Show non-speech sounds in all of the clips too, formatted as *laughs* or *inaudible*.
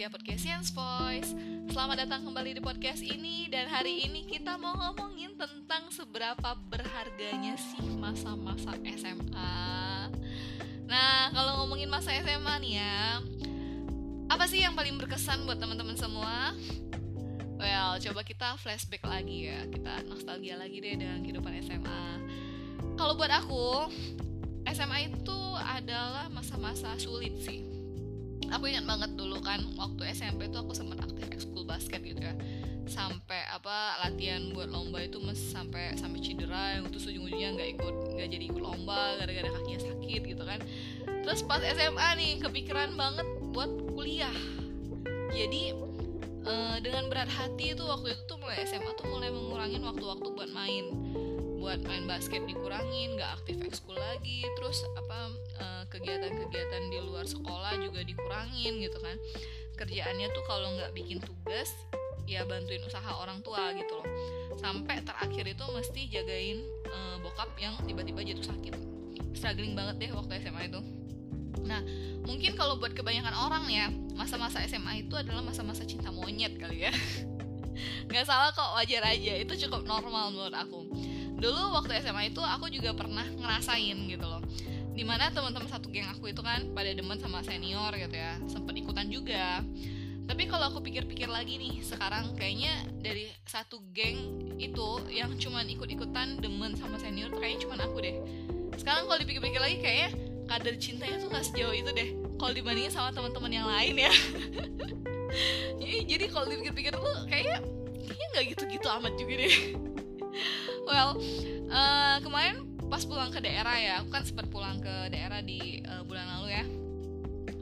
setia podcast Science Voice. Selamat datang kembali di podcast ini Dan hari ini kita mau ngomongin tentang seberapa berharganya sih masa-masa SMA Nah, kalau ngomongin masa SMA nih ya Apa sih yang paling berkesan buat teman-teman semua? Well, coba kita flashback lagi ya Kita nostalgia lagi deh dengan kehidupan SMA Kalau buat aku, SMA itu adalah masa-masa sulit sih aku ingat banget dulu kan waktu SMP tuh aku sempat aktif ekskul basket gitu ya. Sampai apa latihan buat lomba itu masih sampai sampai cedera yang terus ujung-ujungnya nggak ikut nggak jadi ikut lomba gara-gara kakinya sakit gitu kan. Terus pas SMA nih kepikiran banget buat kuliah. Jadi uh, dengan berat hati itu waktu itu tuh mulai SMA tuh mulai mengurangin waktu-waktu buat main buat main basket dikurangin nggak aktif ekskul lagi terus apa eh, kegiatan-kegiatan di luar sekolah juga dikurangin gitu kan. Kerjaannya tuh kalau nggak bikin tugas ya bantuin usaha orang tua gitu loh. Sampai terakhir itu mesti jagain uh, bokap yang tiba-tiba jatuh sakit. Struggling banget deh waktu SMA itu. Nah mungkin kalau buat kebanyakan orang ya masa-masa SMA itu adalah masa-masa cinta monyet kali ya. *laughs* Nggak salah kok wajar aja. Itu cukup normal menurut aku dulu waktu SMA itu aku juga pernah ngerasain gitu loh. Di mana teman-teman satu geng aku itu kan pada demen sama senior gitu ya sempet ikutan juga. Tapi kalau aku pikir-pikir lagi nih sekarang kayaknya dari satu geng itu yang cuman ikut-ikutan demen sama senior tuh kayaknya cuman aku deh. Sekarang kalau dipikir-pikir lagi kayaknya kadar cintanya tuh gak sejauh itu deh kalau dibandingin sama teman-teman yang lain ya. *laughs* Jadi kalau dipikir-pikir tuh kayaknya kayaknya nggak gitu-gitu amat juga deh well uh, kemarin pas pulang ke daerah ya aku kan sempat pulang ke daerah di uh, bulan lalu ya.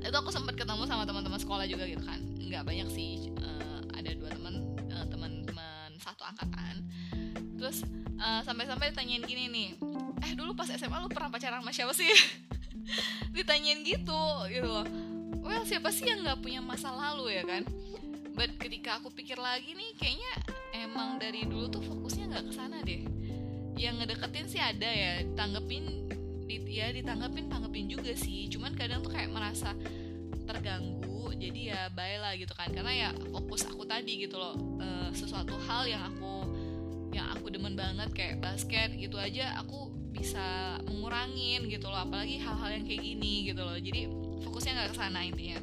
Itu aku sempat ketemu sama teman-teman sekolah juga gitu kan. Nggak banyak sih uh, ada dua teman uh, teman-teman satu angkatan. Terus uh, sampai-sampai ditanyain gini nih eh dulu pas SMA lu pernah pacaran sama siapa sih? *laughs* Ditanyain gitu gitu loh. Well siapa sih yang nggak punya masa lalu ya kan? But ketika aku pikir lagi nih kayaknya emang dari dulu tuh fokusnya nggak ke sana deh. Yang ngedeketin sih ada ya tanggepin di, ya ditanggepin tanggepin juga sih. Cuman kadang tuh kayak merasa terganggu jadi ya baiklah gitu kan. Karena ya fokus aku tadi gitu loh e, sesuatu hal yang aku yang aku demen banget kayak basket gitu aja aku bisa mengurangin gitu loh. Apalagi hal-hal yang kayak gini gitu loh. Jadi fokusnya nggak ke sana intinya.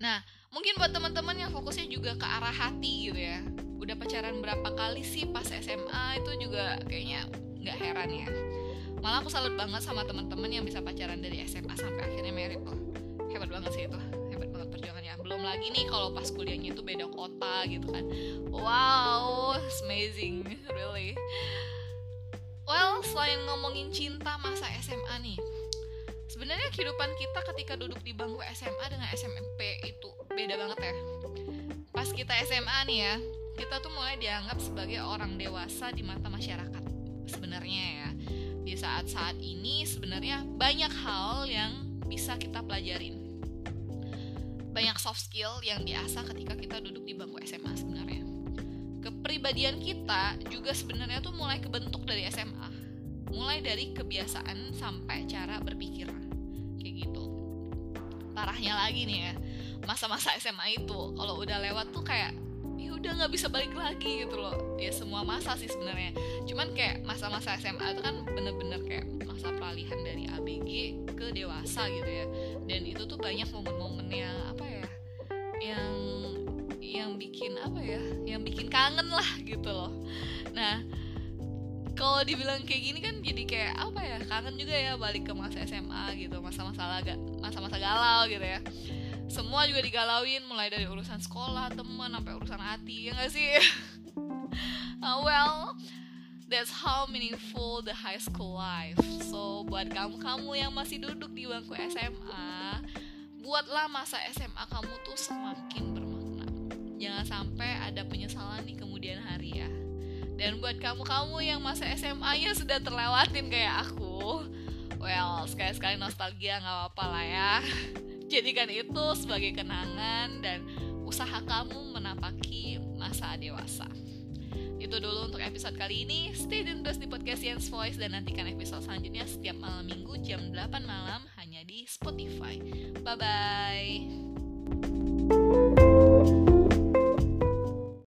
Nah mungkin buat teman-teman yang fokusnya juga ke arah hati gitu ya udah pacaran berapa kali sih pas SMA itu juga kayaknya nggak heran ya. Malah aku salut banget sama teman-teman yang bisa pacaran dari SMA sampai akhirnya merit loh hebat banget sih itu. Hebat banget perjuangannya. Belum lagi nih kalau pas kuliahnya itu beda kota gitu kan. Wow it's amazing really. Well selain ngomongin cinta masa SMA nih sebenarnya kehidupan kita ketika duduk di bangku SMA dengan SMP itu beda banget ya. Pas kita SMA nih ya kita tuh mulai dianggap sebagai orang dewasa di mata masyarakat sebenarnya ya. Di saat-saat ini sebenarnya banyak hal yang bisa kita pelajarin. Banyak soft skill yang diasah ketika kita duduk di bangku SMA sebenarnya. Kepribadian kita juga sebenarnya tuh mulai kebentuk dari SMA mulai dari kebiasaan sampai cara berpikir kayak gitu. Parahnya lagi nih ya masa-masa SMA itu. Kalau udah lewat tuh kayak ya udah nggak bisa balik lagi gitu loh. Ya semua masa sih sebenarnya. Cuman kayak masa-masa SMA itu kan bener-bener kayak masa peralihan dari ABG ke dewasa gitu ya. Dan itu tuh banyak momen-momen yang apa ya yang yang bikin apa ya yang bikin kangen lah gitu loh. Nah kalau dibilang kayak gini kan jadi kayak apa ya kangen juga ya balik ke masa SMA gitu masa-masa masa-masa galau gitu ya semua juga digalauin mulai dari urusan sekolah teman sampai urusan hati ya gak sih? Uh, *laughs* well that's how meaningful the high school life. So buat kamu kamu yang masih duduk di bangku SMA buatlah masa SMA kamu tuh semakin bermakna. Jangan sampai ada penyesalan di kemudian hari ya. Dan buat kamu-kamu yang masa SMA-nya sudah terlewatin kayak aku well sekali-sekali nostalgia nggak apa-apa lah ya *laughs* Jadikan itu sebagai kenangan dan usaha kamu menapaki masa dewasa. Itu dulu untuk episode kali ini. Stay tune terus di podcast Yens Voice dan nantikan episode selanjutnya setiap malam minggu jam 8 malam hanya di Spotify. Bye-bye.